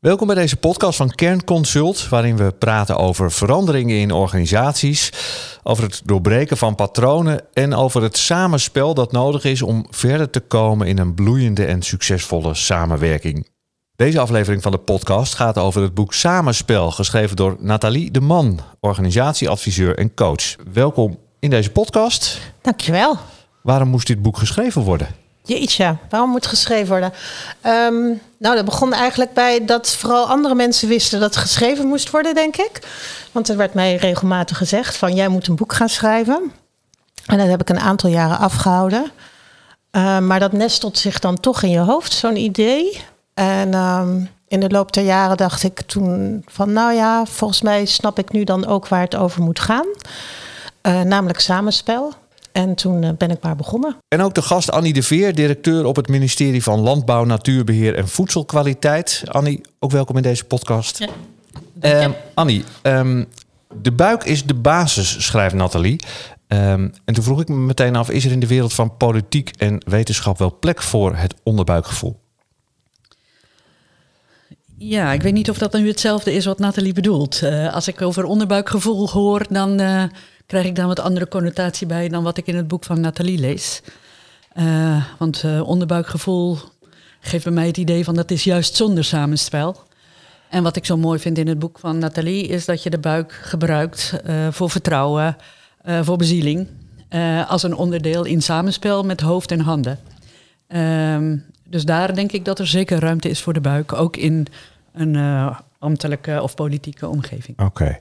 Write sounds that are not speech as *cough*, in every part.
Welkom bij deze podcast van Kernconsult, waarin we praten over veranderingen in organisaties, over het doorbreken van patronen en over het samenspel dat nodig is om verder te komen in een bloeiende en succesvolle samenwerking. Deze aflevering van de podcast gaat over het boek Samenspel, geschreven door Nathalie de Man, organisatieadviseur en coach. Welkom in deze podcast. Dankjewel. Waarom moest dit boek geschreven worden? Jeetje, waarom moet geschreven worden? Ehm, nou, dat begon eigenlijk bij dat vooral andere mensen wisten dat geschreven moest worden, denk ik. Want er werd mij regelmatig gezegd van jij moet een boek gaan schrijven. En dat heb ik een aantal jaren afgehouden. Uh, maar dat nestelt zich dan toch in je hoofd, zo'n idee. En um, in de loop der jaren dacht ik toen van nou ja, volgens mij snap ik nu dan ook waar het over moet gaan. Uh, namelijk samenspel. En toen eh, ben ik maar begonnen. En ook de gast Annie de Veer, directeur op het ministerie van Landbouw, Natuurbeheer en Voedselkwaliteit. Annie, ook welkom in deze podcast. Ja. Um, Annie, um, de buik is de basis, schrijft Nathalie. Um, en toen vroeg ik me meteen af, is er in de wereld van politiek en wetenschap wel plek voor het onderbuikgevoel? Ja, ik weet niet of dat nu hetzelfde is wat Nathalie bedoelt. Uh, als ik over onderbuikgevoel hoor, dan uh, krijg ik daar wat andere connotatie bij dan wat ik in het boek van Nathalie lees. Uh, want onderbuikgevoel geeft bij mij het idee van dat is juist zonder samenspel. En wat ik zo mooi vind in het boek van Nathalie is dat je de buik gebruikt voor vertrouwen, voor bezieling. als een onderdeel in samenspel met hoofd en handen. Ehm, dus daar denk ik dat er zeker ruimte is voor de buik, ook in een ambtelijke of politieke omgeving. Oké.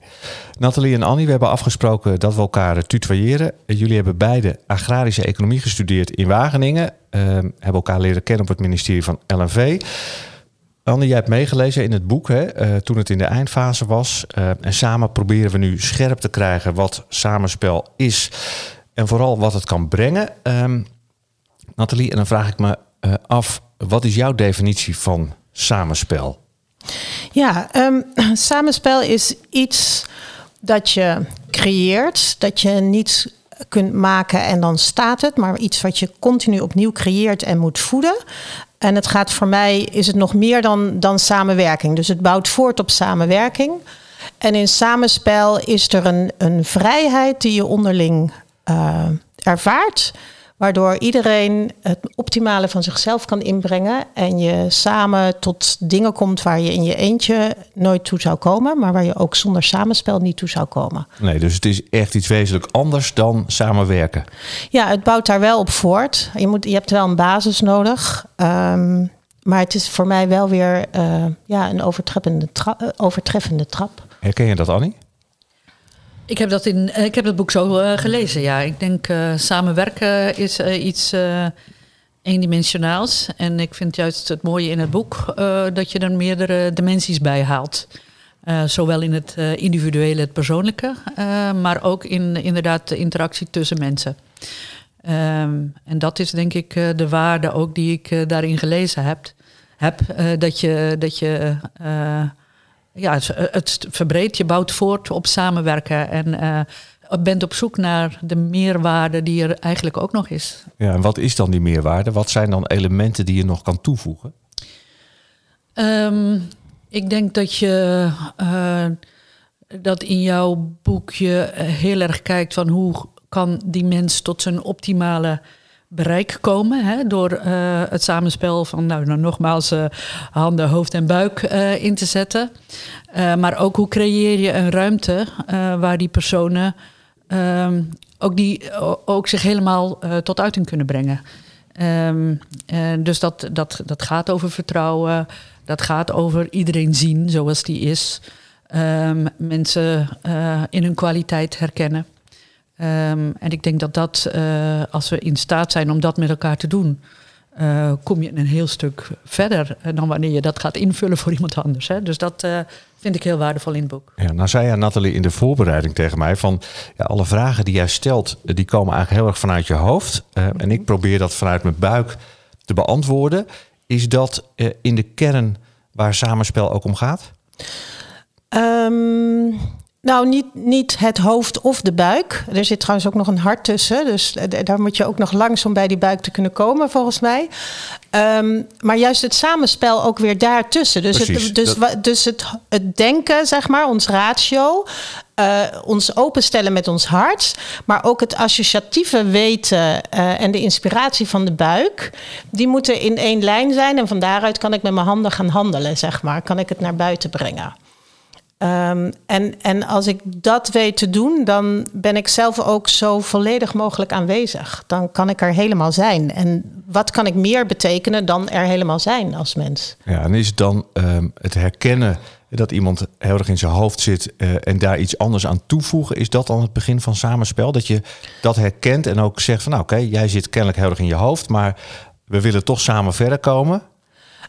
Nathalie en Annie, we hebben afgesproken dat we elkaar tutoyeren. Jullie hebben beide agrarische economie gestudeerd in Wageningen. Uh, hebben elkaar leren kennen op het ministerie van LNV. Annie, jij hebt meegelezen in het boek hè, toen het in de eindfase was. En samen proberen we nu scherp te krijgen wat samenspel is. En vooral wat het kan brengen. Um, Nathalie, en dan vraag ik me af, wat is jouw definitie van samenspel? Ja, um, *clears throat* samenspel is iets dat je creëert, dat je niet kunt maken en dan staat het, maar iets wat je continu opnieuw creëert en moet voeden. En het gaat voor mij, is het nog meer dan, dan samenwerking. Dus het bouwt voort op samenwerking. En in samenspel is er een, een vrijheid die je onderling uh, ervaart. Waardoor iedereen het optimale van zichzelf kan inbrengen. En je samen tot dingen komt waar je in je eentje nooit toe zou komen. Maar waar je ook zonder samenspel niet toe zou komen. Nee, dus het is echt iets wezenlijk anders dan samenwerken. Ja, het bouwt daar wel op voort. Je, moet, je hebt wel een basis nodig. Um, maar het is voor mij wel weer uh, ja, een overtreffende, tra overtreffende trap. Herken je dat, Annie? Ik heb, dat in, ik heb het boek zo uh, gelezen, ja. Ik denk uh, samenwerken is iets eendimensionaals. En ik vind juist het mooie in het boek dat je er meerdere dimensies bij haalt. zowel in het individuele, het persoonlijke, maar ook in inderdaad de interactie tussen mensen. Um, en dat is denk ik de waarde ook die ik daarin gelezen heb. heb dat je, dat je ja, het, verbreedt, je bouwt voort op samenwerken en uh, bent op zoek naar de meerwaarde die er eigenlijk ook nog is. Ja, en wat is dan die meerwaarde? Wat zijn dan elementen die je nog kan toevoegen? Um, ik denk dat je uh, dat in jouw boekje heel erg kijkt van hoe kan die mens tot zijn optimale bereik komen. Hè, door uh, het samenspel van, nou, nou nogmaals, uh, handen, hoofd en buik uh, in te zetten. maar ook hoe creëer je een ruimte waar die personen um, ook, die, ook zich helemaal tot uiting kunnen brengen. Um, dus dat, dat, dat gaat over vertrouwen, dat gaat over iedereen zien zoals die is. Um, mensen in hun kwaliteit herkennen. Um, en ik denk dat dat, uh, als we in staat zijn om dat met elkaar te doen, uh, kom je een heel stuk verder dan wanneer je dat gaat invullen voor iemand anders. Hè? Dus dat uh, vind ik heel waardevol in het boek. Ja, nou zei ja, Nathalie in de voorbereiding tegen mij van ja, alle vragen die jij stelt, die komen eigenlijk heel erg vanuit je hoofd. Mm-hmm. En ik probeer dat vanuit mijn buik te beantwoorden. Is dat in de kern waar samenspel ook om gaat? Um... Nou, niet, niet het hoofd of de buik. Er zit trouwens ook nog een hart tussen. Dus daar moet je ook nog langs om bij die buik te kunnen komen, volgens mij. Ehm, maar juist het samenspel ook weer daartussen. Dus, Precies, het, dus, dat- dus het, het denken, zeg maar, ons ratio. eh, ons openstellen met ons hart. Maar ook het associatieve weten eh, en de inspiratie van de buik. Die moeten in één lijn zijn. En van daaruit kan ik met mijn handen gaan handelen, zeg maar. Kan ik het naar buiten brengen. Ehm, en, en als ik dat weet te doen, dan ben ik zelf ook zo volledig mogelijk aanwezig. Dan kan ik er helemaal zijn. En wat kan ik meer betekenen dan er helemaal zijn als mens? Ja, en is het dan ehm, het herkennen dat iemand heel erg in zijn hoofd zit eh, en daar iets anders aan toevoegen? Is dat dan het begin van samenspel? Dat je dat herkent en ook zegt van nou oké, jij zit kennelijk heel erg in je hoofd, maar we willen toch samen verder komen?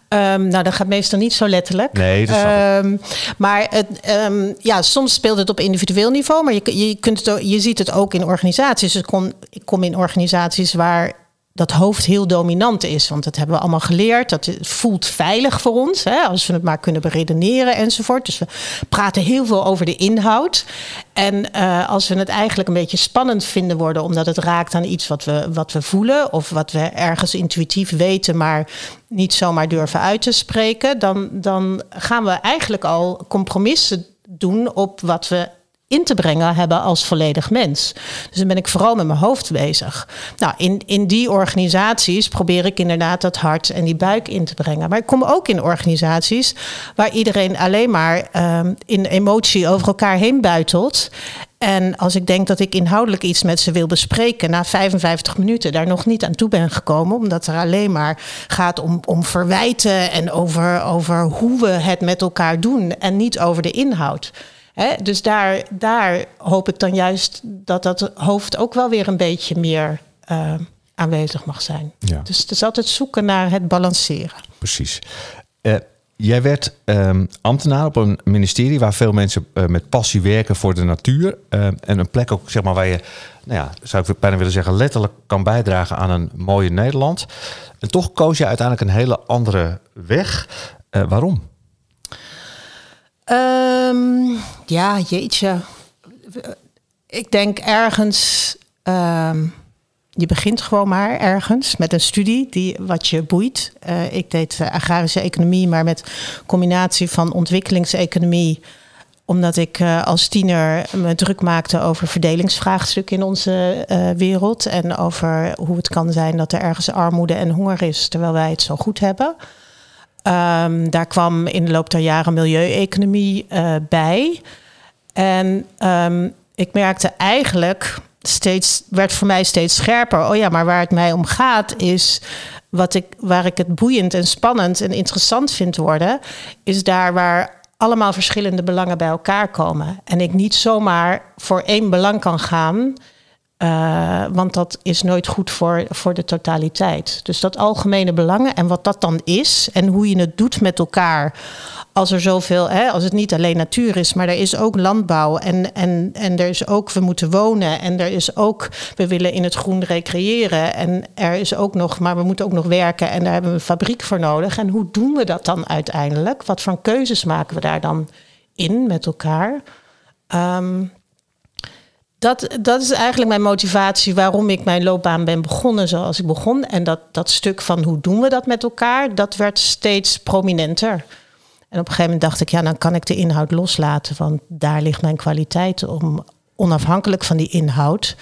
Ehm, nou, dat gaat meestal niet zo letterlijk. Nee, dat. Ehm, maar het, ehm, ja, soms speelt het op individueel niveau, maar je, je, kunt het je ziet het ook in organisaties. Dus ik, kom, ik kom in organisaties waar dat hoofd heel dominant is. Want dat hebben we allemaal geleerd. Dat voelt veilig voor ons, hè, als we het maar kunnen beredeneren enzovoort. Dus we praten heel veel over de inhoud. En eh, als we het eigenlijk een beetje spannend vinden worden, omdat het raakt aan iets wat we, wat we voelen, of wat we ergens intuïtief weten, maar niet zomaar durven uit te spreken, dan, dan gaan we eigenlijk al compromissen doen op wat we in te brengen hebben als volledig mens. Dus dan ben ik vooral met mijn hoofd bezig. Nou, in, in die organisaties probeer ik inderdaad dat hart en die buik in te brengen. Maar ik kom ook in organisaties waar iedereen alleen maar ehm, in emotie over elkaar heen buitelt. En als ik denk dat ik inhoudelijk iets met ze wil bespreken, na 55 minuten daar nog niet aan toe ben gekomen, omdat er alleen maar gaat om, om verwijten en over, over hoe we het met elkaar doen en niet over de inhoud. Hè, dus daar, daar hoop ik dan juist dat dat hoofd ook wel weer een beetje meer eh, aanwezig mag zijn. Ja. Dus het is altijd zoeken naar het balanceren. Precies. Eh, jij werd ehm, ambtenaar op een ministerie waar veel mensen eh, met passie werken voor de natuur. En een plek ook, zeg maar, waar je, nou ja, zou ik bijna willen zeggen, letterlijk kan bijdragen aan een mooie Nederland. En toch koos je uiteindelijk een hele andere weg. Waarom? Ehm, ja, jeetje. Ik denk ergens. ehm, je begint gewoon maar ergens met een studie die wat je boeit. Eh, ik deed eh, agrarische economie, maar met combinatie van ontwikkelingseconomie omdat ik eh, als tiener me druk maakte over verdelingsvraagstukken in onze wereld. En over hoe het kan zijn dat er ergens armoede en honger is, terwijl wij het zo goed hebben. Ehm, daar kwam in de loop der jaren milieueconomie eh, bij. En ehm, ik merkte eigenlijk steeds, werd voor mij steeds scherper. Oh ja, maar waar het mij om gaat is. Wat ik, waar ik het boeiend en spannend en interessant vind worden, is daar waar allemaal verschillende belangen bij elkaar komen. En ik niet zomaar voor één belang kan gaan. Eh, want dat is nooit goed voor, voor de totaliteit. Dus dat algemene belangen en wat dat dan is en hoe je het doet met elkaar. Als er zoveel, hè, als het niet alleen natuur is, maar er is ook landbouw en, en, en er is ook, we moeten wonen en er is ook, we willen in het groen recreëren en er is ook nog, maar we moeten ook nog werken en daar hebben we een fabriek voor nodig. En hoe doen we dat dan uiteindelijk? Wat voor keuzes maken we daar dan in met elkaar? Ehm, dat, dat is eigenlijk mijn motivatie waarom ik mijn loopbaan ben begonnen zoals ik begon. En dat, dat stuk van hoe doen we dat met elkaar, dat werd steeds prominenter. En op een gegeven moment dacht ik, ja, dan kan ik de inhoud loslaten. Want daar ligt mijn kwaliteit om onafhankelijk van die inhoud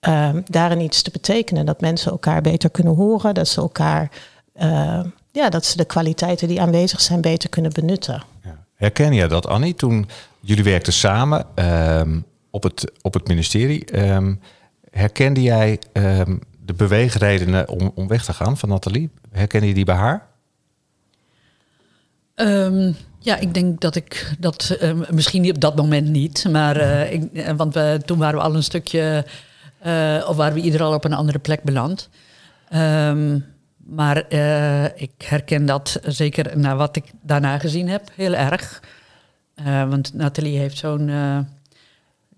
ehm, daarin iets te betekenen. Dat mensen elkaar beter kunnen horen, dat ze elkaar, eh, ja, dat ze de kwaliteiten die aanwezig zijn beter kunnen benutten. Ja. Herken je dat, Annie? Toen jullie werkten samen ehm, op, het, op het ministerie, ehm, herkende jij ehm, de beweegredenen om, om weg te gaan van Nathalie? Herkende je die bij haar? Ehm, ja, ik denk dat ik dat misschien niet op dat moment niet, maar eh, ik, eh, want we, toen waren we al een stukje, eh, of waren we ieder al op een andere plek beland. Maar ik herken dat zeker naar wat ik daarna gezien heb, heel erg. Want Nathalie heeft zo'n,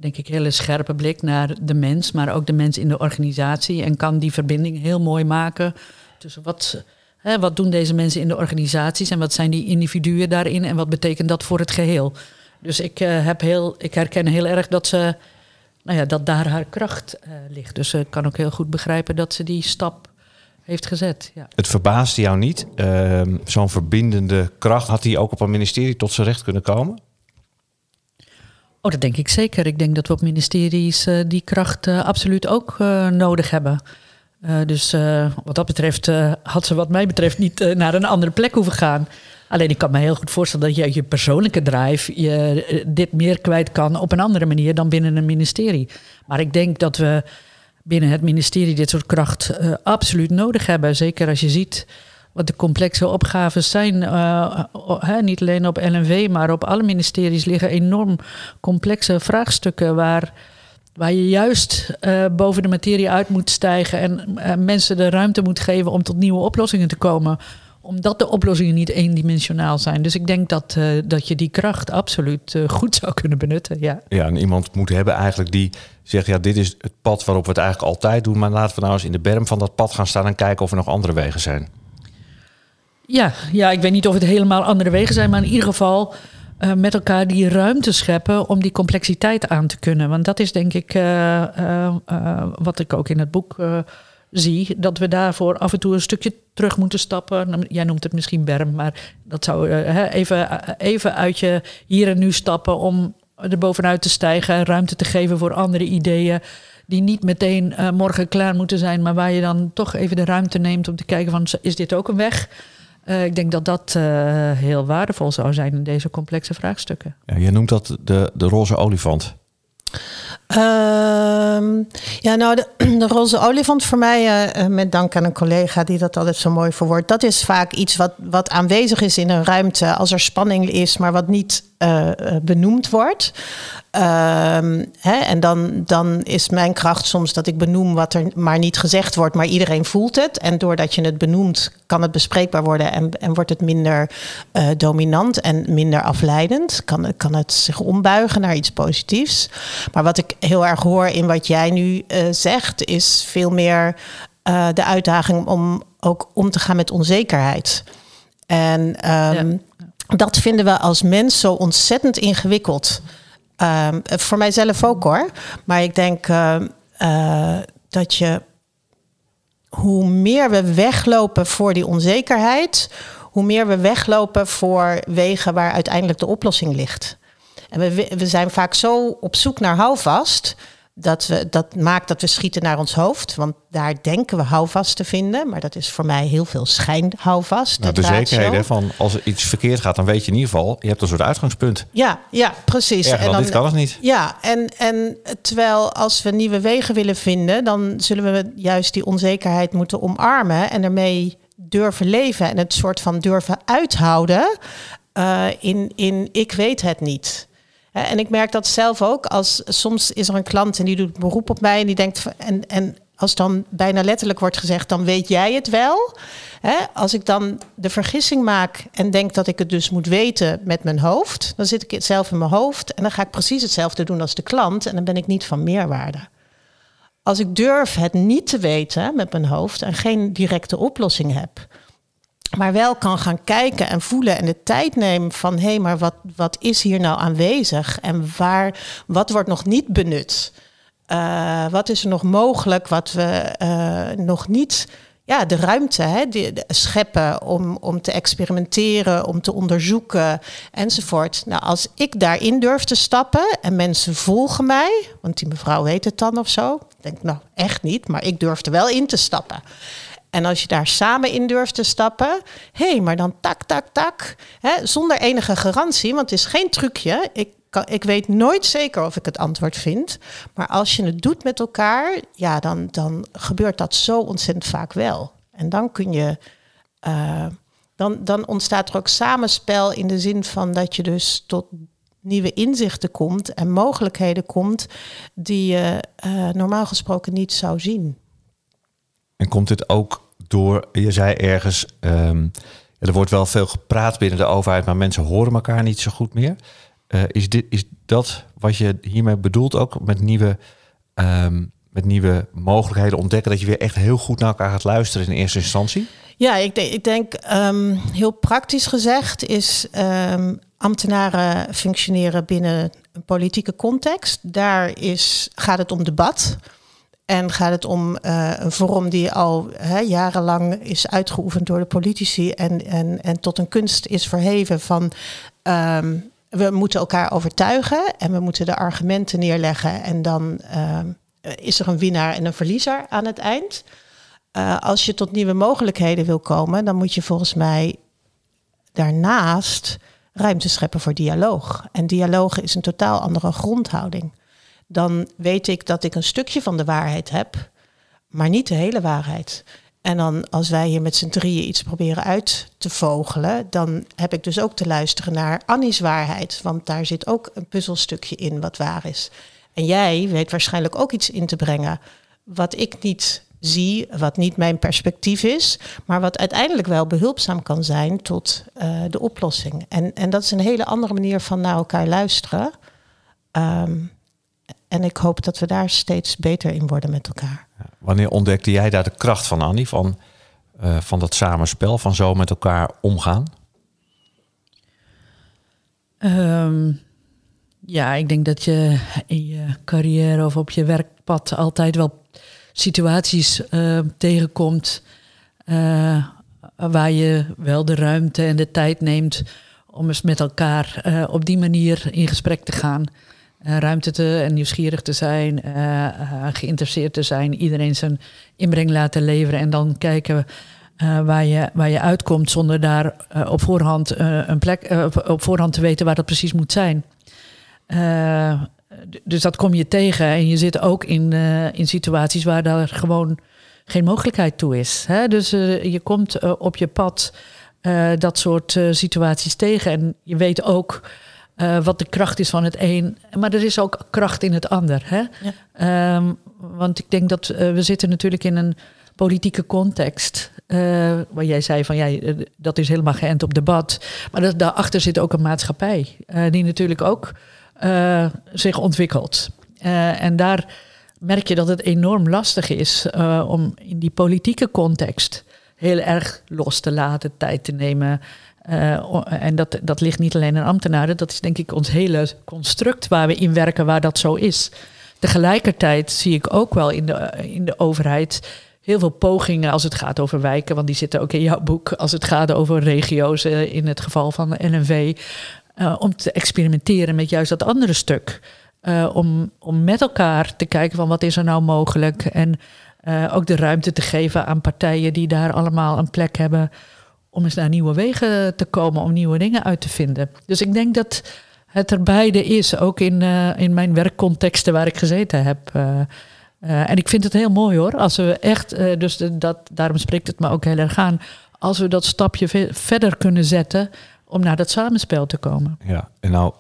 denk ik, hele scherpe blik naar de mens, maar ook de mens in de organisatie. En kan die verbinding heel mooi maken tussen wat, hè, wat doen deze mensen in de organisaties en wat zijn die individuen daarin en wat betekent dat voor het geheel. Dus ik, eh, heb heel, ik herken heel erg dat ze, nou ja, dat daar haar kracht eh, ligt. Dus ik kan ook heel goed begrijpen dat ze die stap heeft gezet. Ja. Het verbaasde jou niet. Ehm, Zo'n verbindende kracht, had hij ook op een ministerie tot zijn recht kunnen komen? Oh, dat denk ik zeker. Ik denk dat we op ministeries uh, die kracht uh, absoluut ook uh, nodig hebben. dus wat dat betreft had ze wat mij betreft niet naar een andere plek hoeven gaan. Alleen ik kan me heel goed voorstellen dat je je persoonlijke drive je dit meer kwijt kan op een andere manier dan binnen een ministerie. Maar ik denk dat we binnen het ministerie dit soort kracht absoluut nodig hebben. Zeker als je ziet wat de complexe opgaves zijn. Uh, niet alleen op LNV, maar op alle ministeries liggen enorm complexe vraagstukken waar, waar je juist uh, boven de materie uit moet stijgen en uh, mensen de ruimte moet geven om tot nieuwe oplossingen te komen. Omdat de oplossingen niet eendimensionaal zijn. Dus ik denk dat, dat je die kracht absoluut goed zou kunnen benutten. Ja. ja, en iemand moet hebben eigenlijk die zegt: ja, dit is het pad waarop we het eigenlijk altijd doen. Maar laten we nou eens in de berm van dat pad gaan staan en kijken of er nog andere wegen zijn. Ja, ja, ik weet niet of het helemaal andere wegen zijn, maar in ieder geval uh, met elkaar die ruimte scheppen om die complexiteit aan te kunnen. Want dat is denk ik uh, uh, wat ik ook in het boek zie, dat we daarvoor af en toe een stukje terug moeten stappen. Nou, jij noemt het misschien berm, maar dat zou even, even uit je hier en nu stappen om er bovenuit te stijgen en ruimte te geven voor andere ideeën die niet meteen morgen klaar moeten zijn, maar waar je dan toch even de ruimte neemt om te kijken van is dit ook een weg? Uh, ik denk dat dat uh, heel waardevol zou zijn in deze complexe vraagstukken. Ja, je noemt dat de, de roze olifant. Uh, ja, nou, de, *clears throat* de, roze olifant voor mij, uh, met dank aan een collega die dat altijd zo mooi verwoordt, dat is vaak iets wat, wat aanwezig is in een ruimte als er spanning is, maar wat niet uh, benoemd wordt. Um, hè, en dan, dan is mijn kracht soms dat ik benoem wat er maar niet gezegd wordt, maar iedereen voelt het. En doordat je het benoemt, kan het bespreekbaar worden en, en wordt het minder uh, dominant en minder afleidend. Kan, kan het zich ombuigen naar iets positiefs. Maar wat ik heel erg hoor in wat jij nu zegt, is veel meer de uitdaging om ook om te gaan met onzekerheid. En ja. Dat vinden we als mens zo ontzettend ingewikkeld. Um, voor mijzelf ook hoor. Maar ik denk uh, uh, dat je, hoe meer we weglopen voor die onzekerheid, hoe meer we weglopen voor wegen waar uiteindelijk de oplossing ligt. En we, we zijn vaak zo op zoek naar houvast dat, we, dat maakt dat we schieten naar ons hoofd. Want daar denken we houvast te vinden. Maar dat is voor mij heel veel schijnhouvast. Nou, de zekerheid van als er iets verkeerd gaat, dan weet je in ieder geval, je hebt een soort uitgangspunt. Ja, ja precies. en dan, dit kan het niet. Ja, en, en terwijl als we nieuwe wegen willen vinden, dan zullen we juist die onzekerheid moeten omarmen en ermee durven leven. En het soort van durven uithouden uh, in, in ik weet het niet. En ik merk dat zelf ook. Als soms is er een klant en die doet beroep op mij en die denkt. En, en als dan bijna letterlijk wordt gezegd, dan weet jij het wel. als ik dan de vergissing maak en denk dat ik het dus moet weten met mijn hoofd, dan zit ik het zelf in mijn hoofd en dan ga ik precies hetzelfde doen als de klant en dan ben ik niet van meerwaarde. Als ik durf het niet te weten met mijn hoofd en geen directe oplossing heb, maar wel kan gaan kijken en voelen en de tijd nemen van hé, hey, maar wat, wat is hier nou aanwezig en waar, wat wordt nog niet benut? Uh, wat is er nog mogelijk wat we uh, nog niet, ja, de ruimte hè, de, scheppen om, om te experimenteren, om te onderzoeken enzovoort. Nou, als ik daarin durf te stappen en mensen volgen mij, want die mevrouw weet het dan of zo, denk nou echt niet, maar ik durf er wel in te stappen. En als je daar samen in durft te stappen, hé, hey, maar dan tak, tak, tak, hè, zonder enige garantie, want het is geen trucje. Ik, kan, ik weet nooit zeker of ik het antwoord vind. Maar als je het doet met elkaar, ja, dan, dan gebeurt dat zo ontzettend vaak wel. En dan kun je. Uh, dan, dan ontstaat er ook samenspel in de zin van dat je dus tot nieuwe inzichten komt en mogelijkheden komt die je uh, normaal gesproken niet zou zien. En komt dit ook door, je zei ergens, um, er wordt wel veel gepraat binnen de overheid, maar mensen horen elkaar niet zo goed meer. Uh, is, dit, is dat wat je hiermee bedoelt ook met nieuwe, um, met nieuwe mogelijkheden ontdekken, dat je weer echt heel goed naar elkaar gaat luisteren in eerste instantie? Ja, ik, denk, ik denk um, heel praktisch gezegd is ambtenaren functioneren binnen een politieke context. Daar is, gaat het om debat. En gaat het om uh, een vorm die al hè, jarenlang is uitgeoefend door de politici en, en, en tot een kunst is verheven van um, we moeten elkaar overtuigen en we moeten de argumenten neerleggen en dan um, is er een winnaar en een verliezer aan het eind. Uh, als je tot nieuwe mogelijkheden wil komen, dan moet je volgens mij daarnaast ruimte scheppen voor dialoog. En dialoog is een totaal andere grondhouding dan weet ik dat ik een stukje van de waarheid heb, maar niet de hele waarheid. En dan als wij hier met z'n drieën iets proberen uit te vogelen, dan heb ik dus ook te luisteren naar Annie's waarheid. Want daar zit ook een puzzelstukje in wat waar is. En jij weet waarschijnlijk ook iets in te brengen wat ik niet zie, wat niet mijn perspectief is, maar wat uiteindelijk wel behulpzaam kan zijn tot uh, de oplossing. En, en dat is een hele andere manier van naar elkaar luisteren. Um, en ik hoop dat we daar steeds beter in worden met elkaar. Wanneer ontdekte jij daar de kracht van, Annie, van, uh, van dat samenspel, van zo met elkaar omgaan? Um, ja, ik denk dat je in je carrière of op je werkpad altijd wel situaties uh, tegenkomt uh, waar je wel de ruimte en de tijd neemt om eens met elkaar op die manier in gesprek te gaan. Eh, ruimte te en nieuwsgierig te zijn, uh, geïnteresseerd te zijn, iedereen zijn inbreng laten leveren en dan kijken waar, je, waar je uitkomt zonder daar op voorhand een plek op voorhand te weten waar dat precies moet zijn. dus dat kom je tegen en je zit ook in, in situaties waar daar gewoon geen mogelijkheid toe is. Hè? Dus je komt op je pad dat soort situaties tegen en je weet ook uh, wat de kracht is van het een. Maar er is ook kracht in het ander. Hè? Ja. Um, want ik denk dat uh, we zitten natuurlijk in een politieke context. Uh, waar jij zei van ja, dat is helemaal geënt op debat. Maar dat, daarachter zit ook een maatschappij. die natuurlijk ook zich ontwikkelt. en daar merk je dat het enorm lastig is om in die politieke context heel erg los te laten, tijd te nemen, uh, en dat, dat ligt niet alleen aan ambtenaren, dat is denk ik ons hele construct waar we in werken, waar dat zo is. Tegelijkertijd zie ik ook wel in de, in de overheid heel veel pogingen als het gaat over wijken, want die zitten ook in jouw boek, als het gaat over regio's, uh, in het geval van de NNV, om te experimenteren met juist dat andere stuk. om, om met elkaar te kijken van wat is er nou mogelijk en ook de ruimte te geven aan partijen die daar allemaal een plek hebben om eens naar nieuwe wegen te komen, om nieuwe dingen uit te vinden. Dus ik denk dat het er beide is, ook in, uh, in mijn werkcontexten waar ik gezeten heb. Uh, uh, en ik vind het heel mooi hoor, als we echt, dus dat, daarom spreekt het me ook heel erg aan, als we dat stapje verder kunnen zetten om naar dat samenspel te komen. Ja, en nou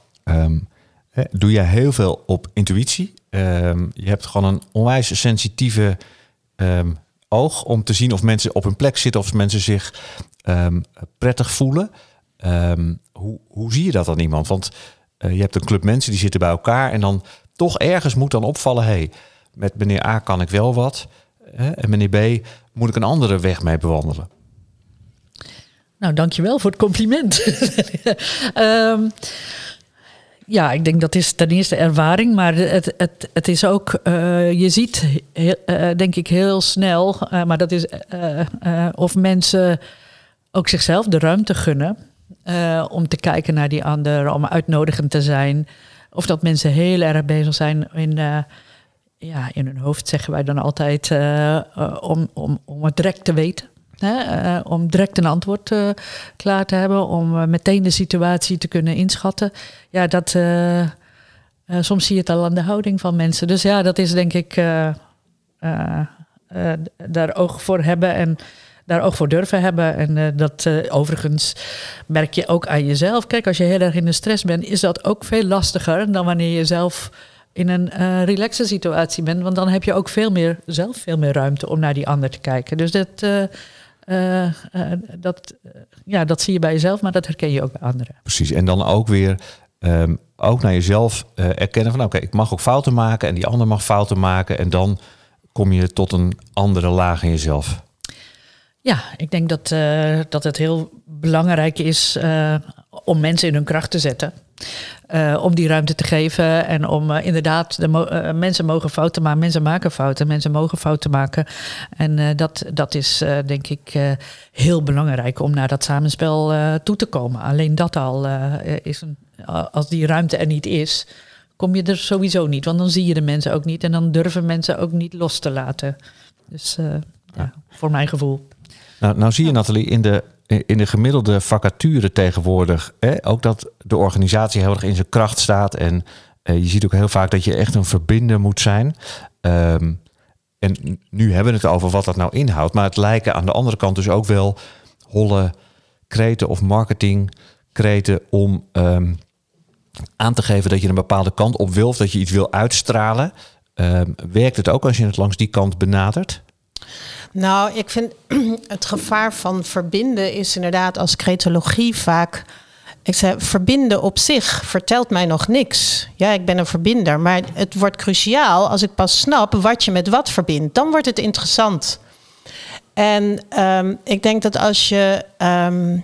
hè, doe jij heel veel op intuïtie. Um, je hebt gewoon een onwijs sensitieve um, oog om te zien of mensen op hun plek zitten, of mensen zich um, prettig voelen. Um, hoe, hoe zie je dat aan iemand? Want uh, je hebt een club mensen die zitten bij elkaar en dan toch ergens moet dan opvallen: hey, met meneer A kan ik wel wat. Hè, en meneer B moet ik een andere weg mee bewandelen. Nou, dankjewel voor het compliment. um, *laughs* ja, ik denk dat is ten eerste ervaring, maar het, het, het is ook, uh, je ziet uh, denk ik heel snel, maar dat is of mensen ook zichzelf de ruimte gunnen uh, om te kijken naar die ander, om uitnodigend te zijn. Of dat mensen heel erg bezig zijn in, uh, ja, in hun hoofd, zeggen wij dan altijd, uh, om, om, om het direct te weten. Hè? om direct een antwoord klaar te hebben, om meteen de situatie te kunnen inschatten. Ja, dat, soms zie je het al aan de houding van mensen. Dus ja, dat is denk ik daar oog voor hebben en daar ook voor durven hebben. En uh, dat uh, overigens merk je ook aan jezelf. Kijk, als je heel erg in de stress bent, is dat ook veel lastiger dan wanneer je zelf in een uh, relaxe situatie bent. Want dan heb je ook veel meer, zelf veel meer ruimte om naar die ander te kijken. Dus dat, dat, ja, dat zie je bij jezelf, maar dat herken je ook bij anderen. Precies, en dan ook weer um, ook naar jezelf erkennen van... oké, ik mag ook fouten maken en die ander mag fouten maken... en dan kom je tot een andere laag in jezelf. Ja, ik denk dat, uh, dat het heel belangrijk is uh, om mensen in hun kracht te zetten. eh, om die ruimte te geven. En om eh, inderdaad, de mo- eh, mensen mogen fouten maken, mensen maken fouten, mensen mogen fouten maken. En eh, dat, dat is eh, denk ik eh, heel belangrijk om naar dat samenspel eh, toe te komen. Alleen dat al eh, is een, als die ruimte er niet is, kom je er sowieso niet. Want dan zie je de mensen ook niet en dan durven mensen ook niet los te laten. Dus eh, ja, voor mijn gevoel. Nou, nou zie je Nathalie in de, in de gemiddelde vacature tegenwoordig hè, ook dat de organisatie heel erg in zijn kracht staat. En eh, je ziet ook heel vaak dat je echt een verbinder moet zijn. Ehm, en nu hebben we het over wat dat nou inhoudt. Maar het lijken aan de andere kant dus ook wel holle kreten of marketingkreten om ehm, aan te geven dat je een bepaalde kant op wil of dat je iets wil uitstralen. Ehm, werkt het ook als je het langs die kant benadert? Nou, ik vind *clears throat* het gevaar van verbinden is inderdaad als cretologie vaak. Ik zei, verbinden op zich vertelt mij nog niks. Ja, ik ben een verbinder, maar het wordt cruciaal als ik pas snap wat je met wat verbindt. Dan wordt het interessant. En ehm, ik denk dat als je ehm,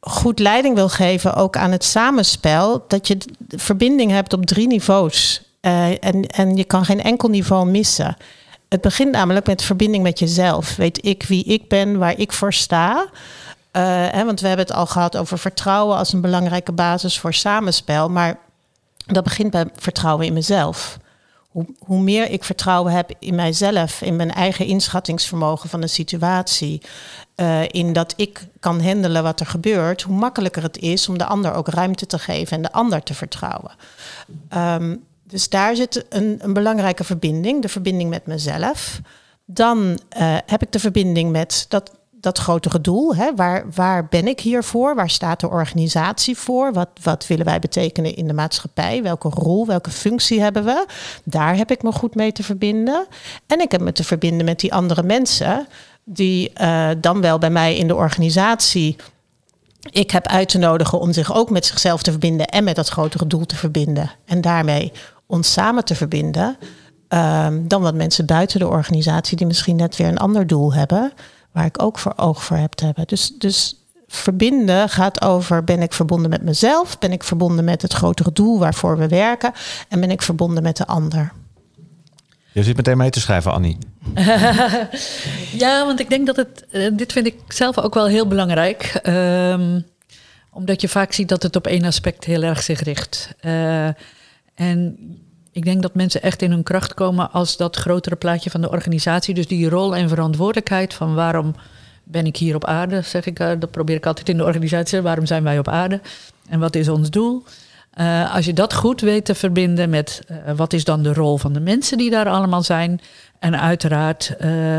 goed leiding wil geven, ook aan het samenspel, dat je verbinding hebt op drie niveaus. Eh, en, en je kan geen enkel niveau missen. Het begint namelijk met verbinding met jezelf. Weet ik wie ik ben, waar ik voor sta. Uh, hè, want we hebben het al gehad over vertrouwen als een belangrijke basis voor samenspel. Maar dat begint bij vertrouwen in mezelf. Hoe, hoe meer ik vertrouwen heb in mijzelf, in mijn eigen inschattingsvermogen van een situatie, uh, in dat ik kan handelen wat er gebeurt, hoe makkelijker het is om de ander ook ruimte te geven en de ander te vertrouwen. Um, dus daar zit een, een, belangrijke verbinding, de verbinding met mezelf. Dan uh, heb ik de verbinding met dat, dat grotere doel. Hè? Waar, waar ben ik hier voor? Waar staat de organisatie voor? Wat, wat willen wij betekenen in de maatschappij? Welke rol, welke functie hebben we? Daar heb ik me goed mee te verbinden. En ik heb me te verbinden met die andere mensen die uh, dan wel bij mij in de organisatie ik heb uit te nodigen om zich ook met zichzelf te verbinden en met dat grotere doel te verbinden. En daarmee ons samen te verbinden. Um, dan wat mensen buiten de organisatie die misschien net weer een ander doel hebben, waar ik ook voor oog voor heb te hebben. Dus, dus verbinden gaat over: ben ik verbonden met mezelf? Ben ik verbonden met het grotere doel waarvoor we werken? En ben ik verbonden met de ander? Je zit meteen mee te schrijven, Annie. *laughs* ja, want ik denk dat het. Dit vind ik zelf ook wel heel belangrijk. Um, omdat je vaak ziet dat het op één aspect heel erg zich richt. Uh, en ik denk dat mensen echt in hun kracht komen als dat grotere plaatje van de organisatie. Dus die rol en verantwoordelijkheid van waarom ben ik hier op aarde, zeg ik. Uh, dat probeer ik altijd in de organisatie. Waarom zijn wij op aarde? En wat is ons doel? Uh, als je dat goed weet te verbinden met uh, wat is dan de rol van de mensen die daar allemaal zijn. En uiteraard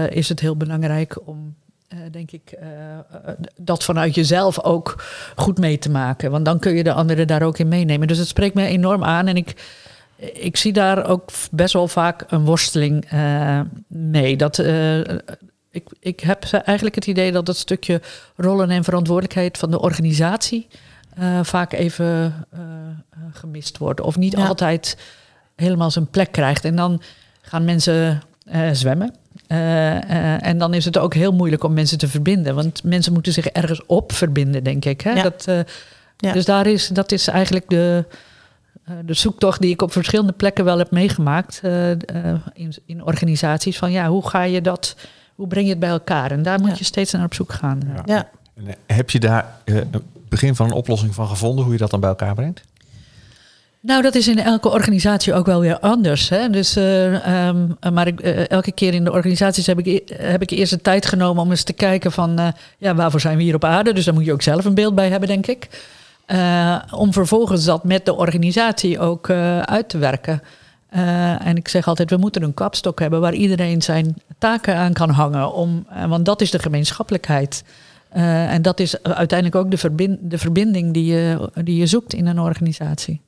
is het heel belangrijk om, denk ik, dat vanuit jezelf ook goed mee te maken. Want dan kun je de anderen daar ook in meenemen. Dus het spreekt me enorm aan. En ik, ik zie daar ook best wel vaak een worsteling mee. Dat, ik, ik heb eigenlijk het idee dat dat stukje rollen en verantwoordelijkheid van de organisatie. Vaak even gemist wordt. Of niet ja. altijd helemaal zijn plek krijgt. En dan gaan mensen uh, zwemmen. en dan is het ook heel moeilijk om mensen te verbinden. Want mensen moeten zich ergens op verbinden, denk ik. Hè? Ja. Dat, ja. Dus daar is, dat is eigenlijk de, de zoektocht die ik op verschillende plekken wel heb meegemaakt. in, in organisaties. Van ja, hoe ga je dat... Hoe breng je het bij elkaar? En daar moet je steeds naar op zoek gaan. Ja. Heb je daar begin van een oplossing van gevonden, hoe je dat dan bij elkaar brengt? Nou, dat is in elke organisatie ook wel weer anders. Hè? Dus, uh, um, maar ik, uh, elke keer in de organisaties heb ik, heb ik eerst de tijd genomen om eens te kijken van uh, ja, waarvoor zijn we hier op aarde. Dus daar moet je ook zelf een beeld bij hebben, denk ik. Om vervolgens dat met de organisatie ook uit te werken. en ik zeg altijd, we moeten een kapstok hebben waar iedereen zijn taken aan kan hangen. Om, want dat is de gemeenschappelijkheid. En dat is uiteindelijk ook de, verbind, de verbinding die je, die je zoekt in een organisatie.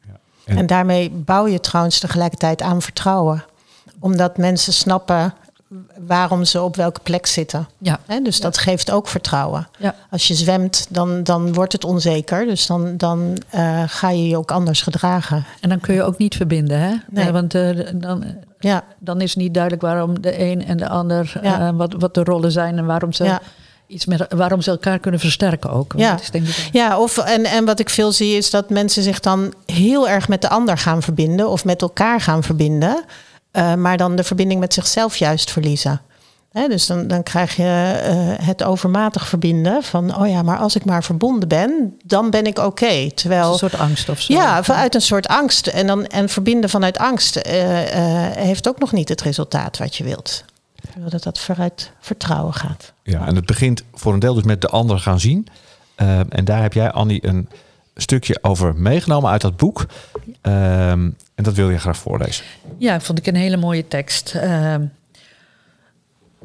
En, en, daarmee bouw je trouwens tegelijkertijd aan vertrouwen. Omdat mensen snappen waarom ze op welke plek zitten. Ja. He, dus ja. dat geeft ook vertrouwen. Ja. Als je zwemt, dan, dan wordt het onzeker. Dus dan, dan uh, ga je je ook anders gedragen. En dan kun je ook niet verbinden, hè? Nee. Uh, want uh, dan, ja. dan is niet duidelijk waarom de een en de ander... Wat, wat de rollen zijn en waarom ze... Iets met, waarom ze elkaar kunnen versterken ook. Ja, is denk ik, ja of, en, en wat ik veel zie is dat mensen zich dan heel erg met de ander gaan verbinden of met elkaar gaan verbinden, eh, maar dan de verbinding met zichzelf juist verliezen. Hè, dus dan, dan krijg je eh, het overmatig verbinden van, oh ja, maar als ik maar verbonden ben, dan ben ik oké. Terwijl een soort angst of zo. Ja, vanuit een soort angst. En, dan, en verbinden vanuit angst eh, heeft ook nog niet het resultaat wat je wilt. Wil dat dat vooruit vertrouwen gaat. Ja, en het begint voor een deel dus met de ander gaan zien. Ehm, en daar heb jij, Annie, een stukje over meegenomen uit dat boek. Ehm, en dat wil je graag voorlezen. Ja, vond ik een hele mooie tekst. Ehm,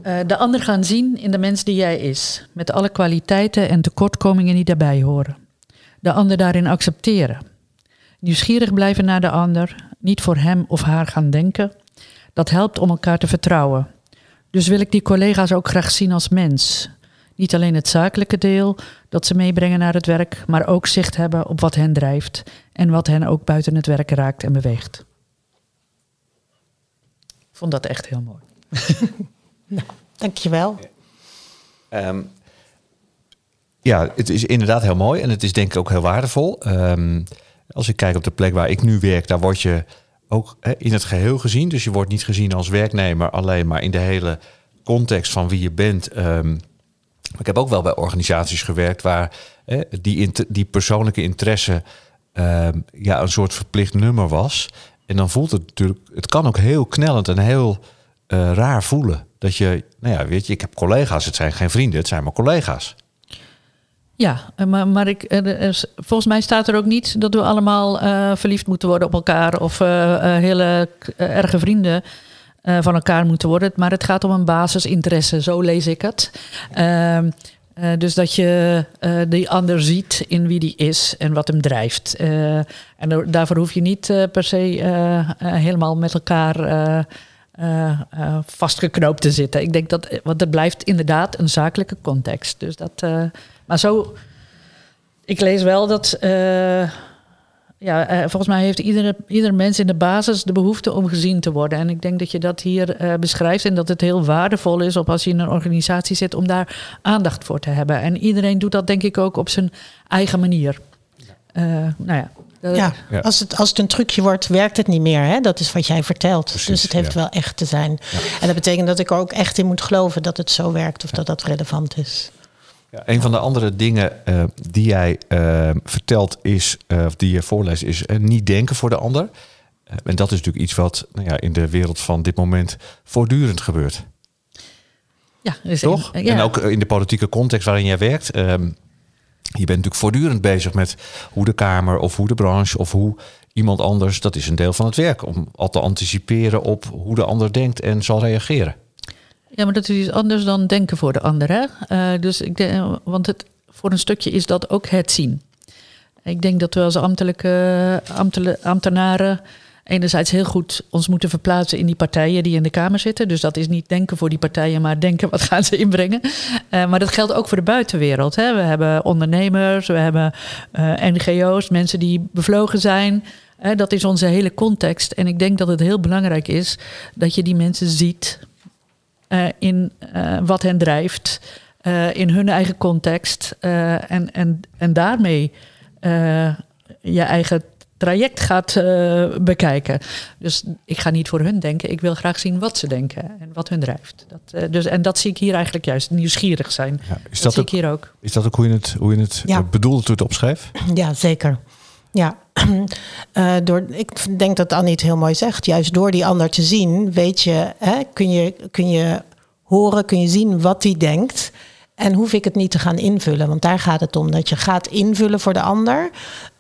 eh, de ander gaan zien in de mens die jij is, met alle kwaliteiten en tekortkomingen die daarbij horen. De ander daarin accepteren. Nieuwsgierig blijven naar de ander, niet voor hem of haar gaan denken. Dat helpt om elkaar te vertrouwen. Dus wil ik die collega's ook graag zien als mens. Niet alleen het zakelijke deel dat ze meebrengen naar het werk, maar ook zicht hebben op wat hen drijft en wat hen ook buiten het werk raakt en beweegt. Ik vond dat echt heel mooi. *laughs* Nou, dankjewel. Ehm, ja, het is inderdaad heel mooi en het is denk ik ook heel waardevol. Ehm, als ik kijk op de plek waar ik nu werk, daar word je ook hè, in het geheel gezien. Dus je wordt niet gezien als werknemer alleen, maar in de hele context van wie je bent. Ehm, ik heb ook wel bij organisaties gewerkt waar hè, die, die persoonlijke interesse ehm, ja, een soort verplicht nummer was. En dan voelt het natuurlijk, het kan ook heel knellend en heel eh, raar voelen. Dat je, nou ja, weet je, ik heb collega's, het zijn geen vrienden, het zijn maar collega's. Ja, eh, maar, ik, is- volgens mij staat er ook niet dat we allemaal eh, verliefd moeten worden op elkaar of eh, eh, hele eh, erge vrienden eh, van elkaar moeten worden. Maar het gaat om een basisinteresse, zo lees ik het. Ehm, eh, dus dat je eh, die ander ziet in wie die is en wat hem drijft. Eh, en daar- daarvoor hoef je niet eh, per se eh, eh, helemaal met elkaar eh, eh, eh, vastgeknoopt te zitten. Ik denk dat, want het blijft inderdaad een zakelijke context. Dus dat, eh, maar zo, ik lees wel dat, eh, ja, eh, volgens mij heeft iedere, ieder mens in de basis de behoefte om gezien te worden. En ik denk dat je dat hier eh, beschrijft en dat het heel waardevol is op als je in een organisatie zit om daar aandacht voor te hebben. En iedereen doet dat denk ik ook op zijn eigen manier. Eh, nou ja. Als, het, als het een trucje wordt, werkt het niet meer. Hè? Dat is wat jij vertelt. Precies, dus het heeft ja. wel echt te zijn. En dat betekent dat ik er ook echt in moet geloven dat het zo werkt of dat dat relevant is. Ja, een van de andere dingen eh, die jij eh, vertelt is, eh, of die je voorleest, is niet denken voor de ander. En dat is natuurlijk iets wat nou ja, in de wereld van dit moment voortdurend gebeurt. ja, is Toch? een- ja. En ook in de politieke context waarin jij werkt. ehm, je bent natuurlijk voortdurend bezig met hoe de Kamer of hoe de branche of hoe iemand anders, dat is een deel van het werk, om al te anticiperen op hoe de ander denkt en zal reageren. Ja, maar dat is iets anders dan denken voor de ander. Hè? Eh, dus ik denk, want het, voor een stukje is dat ook het zien. Ik denk dat we als ambtelijke ambtenaren enerzijds heel goed ons moeten verplaatsen in die partijen die in de Kamer zitten. Dus dat is niet denken voor die partijen, maar denken wat gaan ze inbrengen. Eh, maar dat geldt ook voor de buitenwereld. Hè? We hebben ondernemers, we hebben eh, NGO's, mensen die bevlogen zijn. Dat is onze hele context. En ik denk dat het heel belangrijk is dat je die mensen ziet eh, in eh, wat hen drijft, eh, in hun eigen context. eh, en, en, en daarmee eh, je eigen traject gaat bekijken. Dus ik ga niet voor hun denken. Ik wil graag zien wat ze denken en wat hun drijft. Dat, eh, dus, en dat zie ik hier eigenlijk juist, nieuwsgierig zijn. Ja, is, dat dat zie ook, ik hier ook. is dat ook hoe je het, hoe je het Ja. bedoelde toen het opschreef? Ja, zeker. Ja, *clears throat* Eh, door, ik denk dat Annie het heel mooi zegt. Juist door die ander te zien, weet je, hè, kun je, kun je horen, kun je zien wat die denkt. En hoef ik het niet te gaan invullen. Want daar gaat het om. Dat je gaat invullen voor de ander.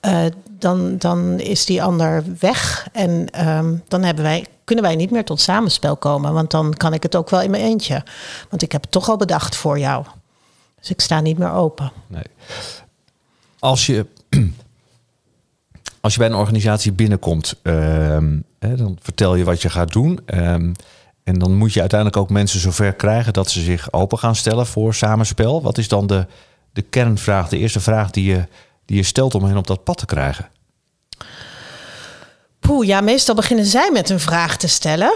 eh, dan, dan is die ander weg. En ehm, dan hebben wij, kunnen wij niet meer tot samenspel komen. Want dan kan ik het ook wel in mijn eentje. Want ik heb het toch al bedacht voor jou. Dus ik sta niet meer open. Nee. Als je, als je bij een organisatie binnenkomt, ehm, dan vertel je wat je gaat doen. ehm, en dan moet je uiteindelijk ook mensen zover krijgen dat ze zich open gaan stellen voor samenspel. Wat is dan de, de kernvraag, de eerste vraag die je, die je stelt om hen op dat pad te krijgen? Poeh, ja, meestal beginnen zij met een vraag te stellen.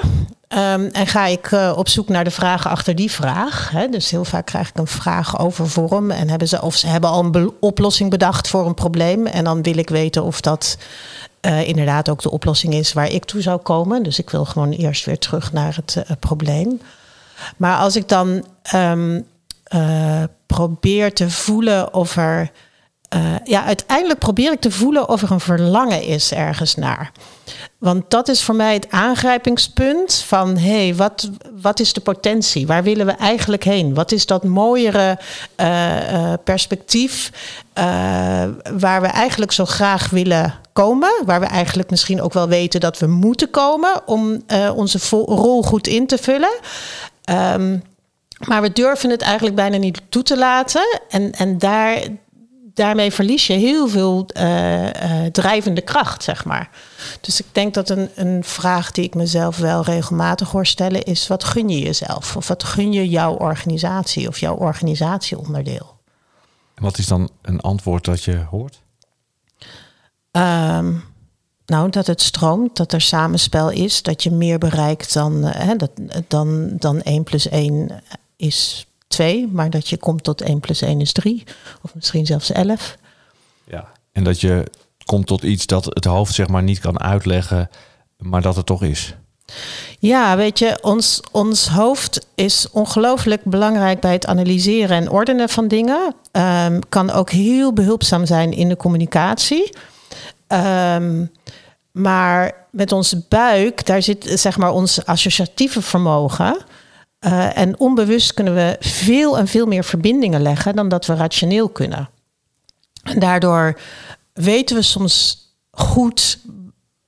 Ehm, en ga ik uh, op zoek naar de vragen achter die vraag. Hè? Dus heel vaak krijg ik een vraag over vorm. En hebben ze, of ze hebben al een oplossing bedacht voor een probleem. En dan wil ik weten of dat uh, inderdaad ook de oplossing is waar ik toe zou komen. Dus ik wil gewoon eerst weer terug naar het uh, probleem. Maar als ik dan um, probeer te voelen of er. Ja, uiteindelijk probeer ik te voelen of er een verlangen is ergens naar. Want dat is voor mij het aangrijpingspunt van hé, hey, wat, wat is de potentie? Waar willen we eigenlijk heen? Wat is dat mooiere uh, perspectief uh, waar we eigenlijk zo graag willen komen? Waar we eigenlijk misschien ook wel weten dat we moeten komen om onze rol goed in te vullen. Um, maar we durven het eigenlijk bijna niet toe te laten. En, en daar, daarmee verlies je heel veel uh, uh, drijvende kracht, zeg maar. Dus ik denk dat een, een vraag die ik mezelf wel regelmatig hoor stellen is: wat gun je jezelf? Of wat gun je jouw organisatie of jouw organisatieonderdeel? En wat is dan een antwoord dat je hoort? Um, nou, dat het stroomt, dat er samenspel is, dat je meer bereikt dan, hè, dat, dan, dan 1 plus 1 is 2, maar dat je komt tot 1 plus 1 is 3, of misschien zelfs 11. Ja, en dat je komt tot iets dat het hoofd zeg maar niet kan uitleggen, maar dat het toch is. Ja, weet je, ons, ons hoofd is ongelooflijk belangrijk bij het analyseren en ordenen van dingen. Um, kan ook heel behulpzaam zijn in de communicatie. Um, maar met onze buik, daar zit zeg maar ons associatieve vermogen. Uh, en onbewust kunnen we veel en veel meer verbindingen leggen dan dat we rationeel kunnen. En daardoor weten we soms goed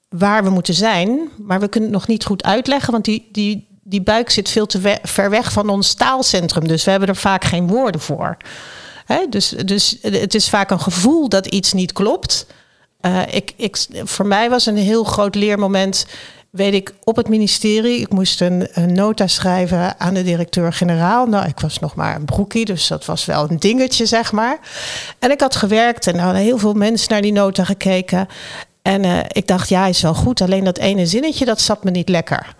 waar we moeten zijn, maar we kunnen het nog niet goed uitleggen, want die, die, die buik zit veel te ver weg van ons taalcentrum. Dus we hebben er vaak geen woorden voor. Hè? Dus, dus het is vaak een gevoel dat iets niet klopt. Uh, ik, ik, voor mij was een heel groot leermoment weet ik, op het ministerie. Ik moest een, een nota schrijven aan de directeur-generaal. Nou, ik was nog maar een broekie, dus dat was wel een dingetje, zeg maar. En ik had gewerkt en er hadden heel veel mensen naar die nota gekeken. En uh, ik dacht, ja, is wel goed. Alleen dat ene zinnetje, dat zat me niet lekker.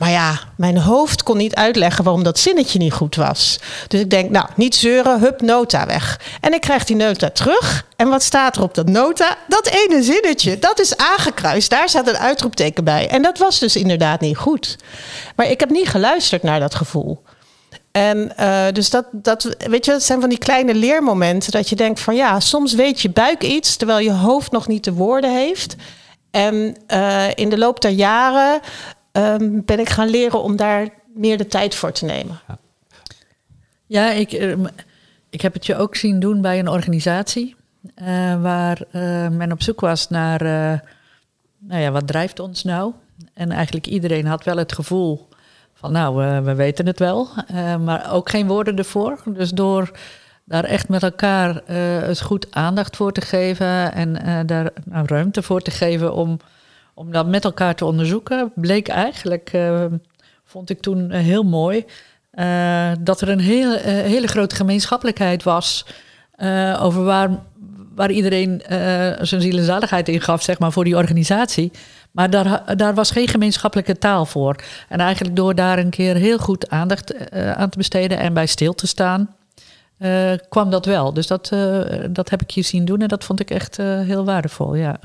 Maar ja, mijn hoofd kon niet uitleggen waarom dat zinnetje niet goed was. Dus ik denk, nou, niet zeuren, hup, nota weg. En ik krijg die nota terug. En wat staat er op dat nota? Dat ene zinnetje, dat is aangekruist. Daar staat een uitroepteken bij. En dat was dus inderdaad niet goed. Maar ik heb niet geluisterd naar dat gevoel. En uh, dus dat, dat, weet je, dat zijn van die kleine leermomenten dat je denkt van ja, soms weet je buik iets terwijl je hoofd nog niet de woorden heeft. En uh, in de loop der jaren um, ben ik gaan leren om daar meer de tijd voor te nemen. Ja, ja ik, ehm, ik heb het je ook zien doen bij een organisatie. Uh, waar uh, men op zoek was naar, uh, nou ja, wat drijft ons nou? En eigenlijk iedereen had wel het gevoel van, nou, we weten het wel, maar ook geen woorden ervoor. Dus door daar echt met elkaar het goed aandacht voor te geven en daar nou, ruimte voor te geven om om dat met elkaar te onderzoeken, bleek eigenlijk, uh, vond ik toen uh, heel mooi, uh, dat er een heel, hele grote gemeenschappelijkheid was over waar, waar iedereen zijn ziel en zaligheid in gaf, zeg maar, voor die organisatie. Maar daar, daar was geen gemeenschappelijke taal voor. En eigenlijk door daar een keer heel goed aandacht aan te besteden en bij stil te staan, kwam dat wel. Dus dat, dat heb ik je zien doen en dat vond ik echt heel waardevol, ja.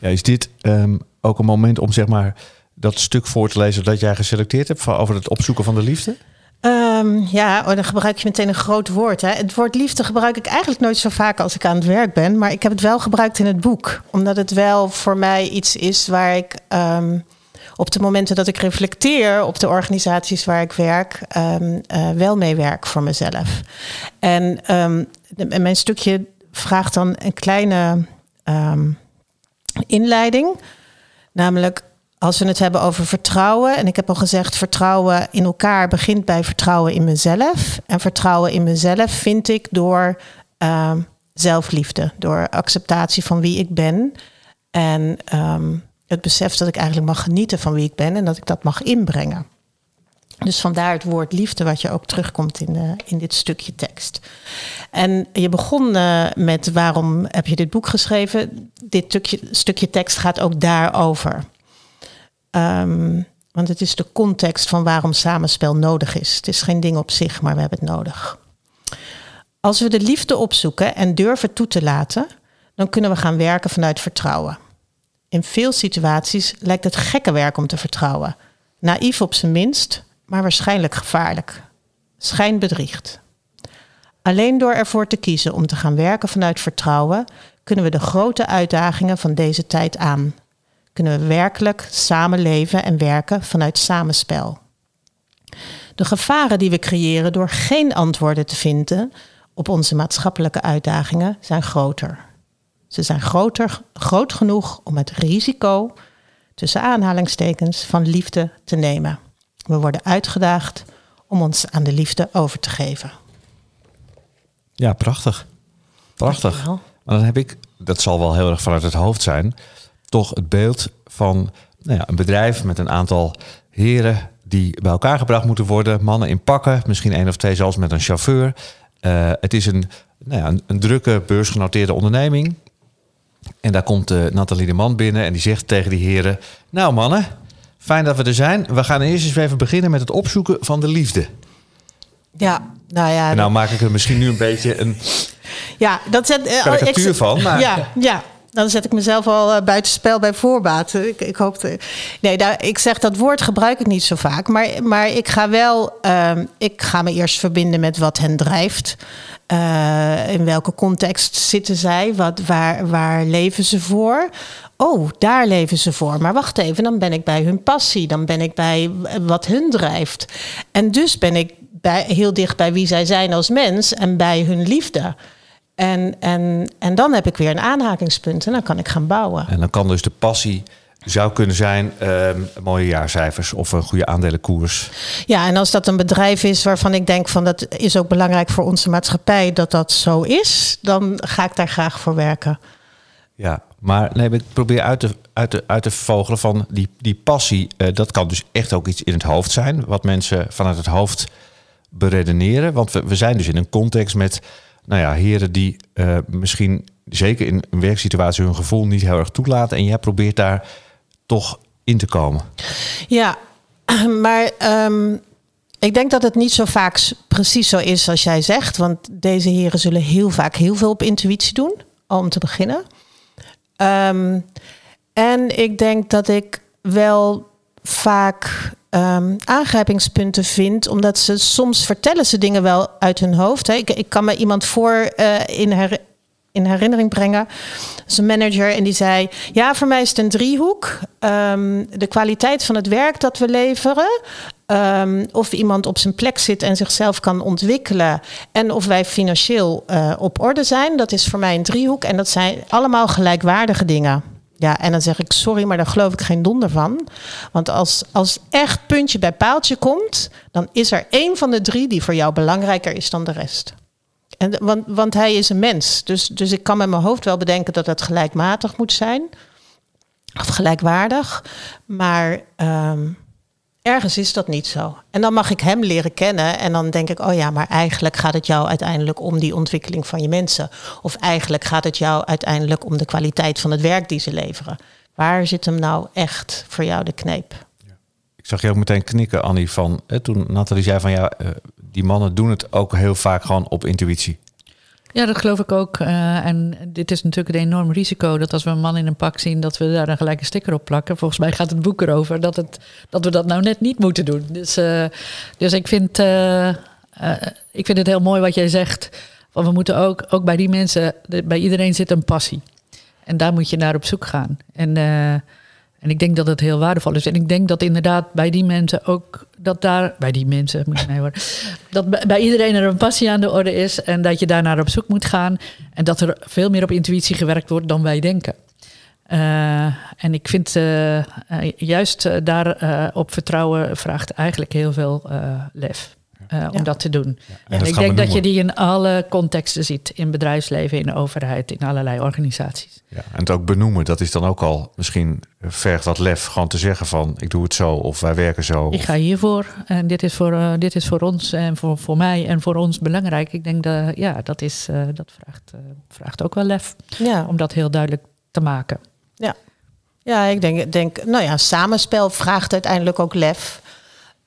Ja, is dit um, ook een moment om zeg maar dat stuk voor te lezen dat jij geselecteerd hebt over het opzoeken van de liefde? Um, ja, oh, dan gebruik je meteen een groot woord. Hè. Het woord liefde gebruik ik eigenlijk nooit zo vaak als ik aan het werk ben. Maar ik heb het wel gebruikt in het boek. Omdat het wel voor mij iets is waar ik um, op de momenten dat ik reflecteer op de organisaties waar ik werk, uh, wel mee werk voor mezelf. En mijn stukje vraagt dan een kleine inleiding. Namelijk als we het hebben over vertrouwen. En ik heb al gezegd, vertrouwen in elkaar begint bij vertrouwen in mezelf. En vertrouwen in mezelf vind ik door uh, zelfliefde, door acceptatie van wie ik ben. En um, het besef dat ik eigenlijk mag genieten van wie ik ben en dat ik dat mag inbrengen. Dus vandaar het woord liefde, wat je ook terugkomt in, uh, in dit stukje tekst. En je begon uh, met waarom heb je dit boek geschreven? Dit stukje, stukje tekst gaat ook daarover. Um, Want het is de context van waarom samenspel nodig is. Het is geen ding op zich, maar we hebben het nodig. Als we de liefde opzoeken en durven toe te laten, dan kunnen we gaan werken vanuit vertrouwen. In veel situaties lijkt het gekke werk om te vertrouwen. Naïef op zijn minst, maar waarschijnlijk gevaarlijk. Schijn bedriegt. Alleen door ervoor te kiezen om te gaan werken vanuit vertrouwen, kunnen we de grote uitdagingen van deze tijd aan. Kunnen we werkelijk samenleven en werken vanuit samenspel. De gevaren die we creëren door geen antwoorden te vinden op onze maatschappelijke uitdagingen zijn groter. Ze zijn groter, groot genoeg om het risico, tussen aanhalingstekens, van liefde te nemen. We worden uitgedaagd om ons aan de liefde over te geven. Ja, prachtig. Prachtig. Maar dan heb ik, dat zal wel heel erg vanuit het hoofd zijn, toch het beeld van nou ja, een bedrijf met een aantal heren die bij elkaar gebracht moeten worden. Mannen in pakken, misschien één of twee zelfs met een chauffeur. Eh, het is een, nou ja, een, een drukke beursgenoteerde onderneming. En daar komt uh, Nathalie de Man binnen en die zegt tegen die heren... Nou mannen, fijn dat we er zijn. We gaan eerst eens even beginnen met het opzoeken van de liefde. Ja, nou ja. En nou maak ik er misschien nu een beetje een ja, dat zet, eh, karikatuur ik- van. Maar Ja, ja, dan zet ik mezelf al eh, buitenspel bij voorbaat. Ik, ik hoop. te- nee, daar, ik zeg dat woord gebruik ik niet zo vaak. Maar, maar ik ga wel. ehm, ik ga me eerst verbinden met wat hen drijft. Eh, in welke context zitten zij? Wat, waar, waar leven ze voor? Oh, daar leven ze voor. Maar wacht even, dan ben ik bij hun passie. Dan ben ik bij wat hun drijft. En dus ben ik bij, heel dicht bij wie zij zijn als mens en bij hun liefde. En, en, en dan heb ik weer een aanhakingspunt en dan kan ik gaan bouwen. En dan kan dus de passie zou kunnen zijn ehm, mooie jaarcijfers of een goede aandelenkoers. Ja, en als dat een bedrijf is waarvan ik denk van dat is ook belangrijk voor onze maatschappij dat dat zo is, dan ga ik daar graag voor werken. Ja, maar nee, ik probeer uit te, uit te, uit te vogelen van die, die passie. eh, dat kan dus echt ook iets in het hoofd zijn, wat mensen vanuit het hoofd beredeneren. Want we, we zijn dus in een context met, nou ja, heren die eh, misschien zeker in een werksituatie hun gevoel niet heel erg toelaten. En jij probeert daar toch in te komen. Ja, *clears throat* maar ehm, ik denk dat het niet zo vaak precies zo is als jij zegt. Want deze heren zullen heel vaak heel veel op intuïtie doen, om te beginnen. Ehm, en ik denk dat ik wel vaak ehm, aangrijpingspunten vind, omdat ze soms vertellen ze dingen wel uit hun hoofd. Hè. Ik, ik kan me iemand voor eh, in, her, in herinnering brengen. Een manager en die zei: Ja, voor mij is het een driehoek. Ehm, de kwaliteit van het werk dat we leveren. Ehm, of iemand op zijn plek zit en zichzelf kan ontwikkelen. En of wij financieel eh, op orde zijn. Dat is voor mij een driehoek. En dat zijn allemaal gelijkwaardige dingen. Ja, en dan zeg ik sorry, maar daar geloof ik geen donder van. Want als, als echt puntje bij paaltje komt, dan is er één van de drie die voor jou belangrijker is dan de rest. En, want, want hij is een mens. Dus, dus ik kan met mijn hoofd wel bedenken dat het gelijkmatig moet zijn. Of gelijkwaardig. Maar ehm, ergens is dat niet zo. En dan mag ik hem leren kennen. En dan denk ik, oh ja, maar eigenlijk gaat het jou uiteindelijk om die ontwikkeling van je mensen. Of eigenlijk gaat het jou uiteindelijk om de kwaliteit van het werk die ze leveren. Waar zit hem nou echt voor jou de kneep? Ik zag je ook meteen knikken, Annie, van eh, toen Nathalie zei van ja, eh, die mannen doen het ook heel vaak gewoon op intuïtie. Ja, dat geloof ik ook. Eh, en dit is natuurlijk een enorm risico dat als we een man in een pak zien, dat we daar een gelijke sticker op plakken. Volgens mij gaat het boek erover dat, het, dat we dat nou net niet moeten doen. Dus, eh, dus ik, vind, eh, ik vind het heel mooi wat jij zegt. Want we moeten ook, ook bij die mensen, bij iedereen zit een passie. En daar moet je naar op zoek gaan. En, en ik denk dat het heel waardevol is. En ik denk dat inderdaad bij die mensen ook, dat daar, bij die mensen, moet *laughs* horen, dat bij- iedereen er een passie aan de orde is en dat je daar naar op zoek moet gaan. En dat er veel meer op intuïtie gewerkt wordt dan wij denken. Eh, en ik vind eh, eh, juist daar eh, op vertrouwen vraagt eigenlijk heel veel eh, eh, om Ja. dat te doen. En ik denk dat je die in alle contexten ziet. In bedrijfsleven, in de overheid, in allerlei organisaties. Ja, en het ook benoemen, dat is dan ook al misschien vergt wat lef. Gewoon te zeggen van ik doe het zo of wij werken zo. Ik ga hiervoor en dit is voor, eh, dit is voor ons en voor, voor mij en voor ons belangrijk. Ik denk dat ja, dat, is, eh, dat vraagt, eh, vraagt ook wel lef Ja, om dat heel duidelijk te maken. Ja, ik denk, denk, nou ja, samenspel vraagt uiteindelijk ook lef.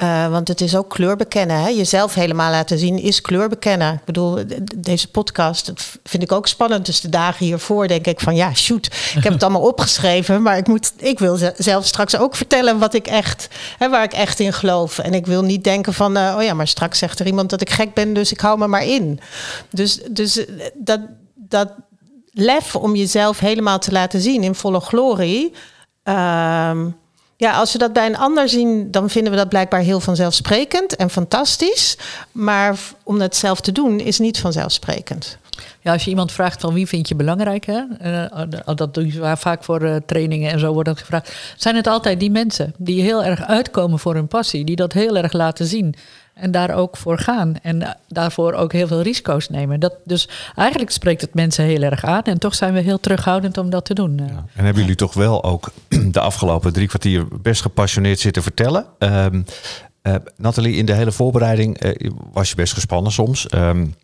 Uh, want het is ook kleur bekennen. Hè? Jezelf helemaal laten zien is kleur bekennen. Ik bedoel, deze podcast dat vind ik ook spannend. Dus de dagen hiervoor denk ik van ja, shoot. Ik heb het allemaal *laughs* opgeschreven. Maar ik, moet, ik wil zelf straks ook vertellen wat ik echt, hè, waar ik echt in geloof. En ik wil niet denken van, uh, oh ja, maar straks zegt er iemand dat ik gek ben. Dus ik hou me maar in. Dus, dus dat, dat lef om jezelf helemaal te laten zien in volle glorie. Uh, ja, als we dat bij een ander zien, dan vinden we dat blijkbaar heel vanzelfsprekend en fantastisch. Maar om dat zelf te doen is niet vanzelfsprekend. Ja, als je iemand vraagt van wie vind je belangrijk, hè? Uh, dat doen ze vaak voor uh, trainingen en zo wordt dat gevraagd. Zijn het altijd die mensen die heel erg uitkomen voor hun passie, die dat heel erg laten zien en daar ook voor gaan en daarvoor ook heel veel risico's nemen. Dat, dus eigenlijk spreekt het mensen heel erg aan en toch zijn we heel terughoudend om dat te doen. Ja. En hebben jullie toch wel ook *clears throat* de afgelopen drie kwartier best gepassioneerd zitten vertellen? Um, uh, Nathalie, in de hele voorbereiding uh, was je best gespannen soms. Um,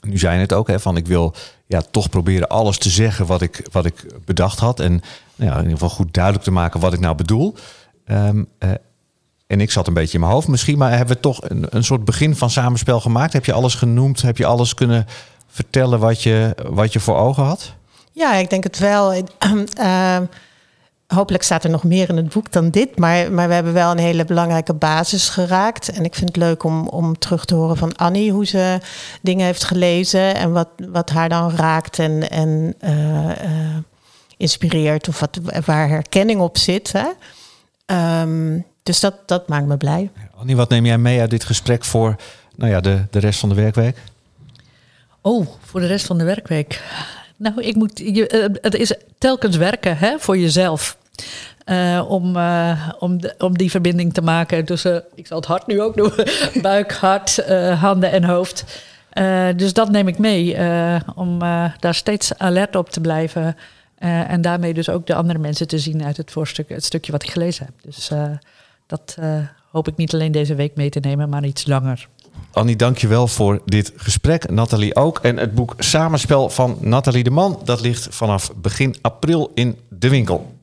nu zijn het ook, hè, van ik wil ja, toch proberen alles te zeggen wat ik, wat ik bedacht had. En nou ja, in ieder geval goed duidelijk te maken wat ik nou bedoel. Um, en ik zat een beetje in mijn hoofd misschien, maar hebben we toch een, een soort begin van samenspel gemaakt? Heb je alles genoemd? Heb je alles kunnen vertellen wat je, wat je voor ogen had? Ja, ik denk het wel. Uh, *clears throat* hopelijk staat er nog meer in het boek dan dit. Maar, maar we hebben wel een hele belangrijke basis geraakt. En ik vind het leuk om, om terug te horen van Annie hoe ze dingen heeft gelezen en wat, wat haar dan raakt en, en uh, uh, inspireert of wat, waar herkenning op zit. Hè? Um, dus dat, dat maakt me blij. Annie, wat neem jij mee uit dit gesprek voor nou ja, de, de rest van de werkweek? Oh, voor de rest van de werkweek. Nou, ik moet, je, uh, het is telkens werken hè, voor jezelf. Uh, om, uh, om, de, om die verbinding te maken tussen, ik zal het hart nu ook doen, *laughs* buik, hart, handen en hoofd. dus dat neem ik mee, om daar steeds alert op te blijven. en daarmee dus ook de andere mensen te zien uit het voorstuk, het stukje wat ik gelezen heb. Dus dat uh, hoop ik niet alleen deze week mee te nemen, maar iets langer. Annie, dankjewel voor dit gesprek. Nathalie ook. En het boek Samenspel van Nathalie de Man, dat ligt vanaf begin april in de winkel.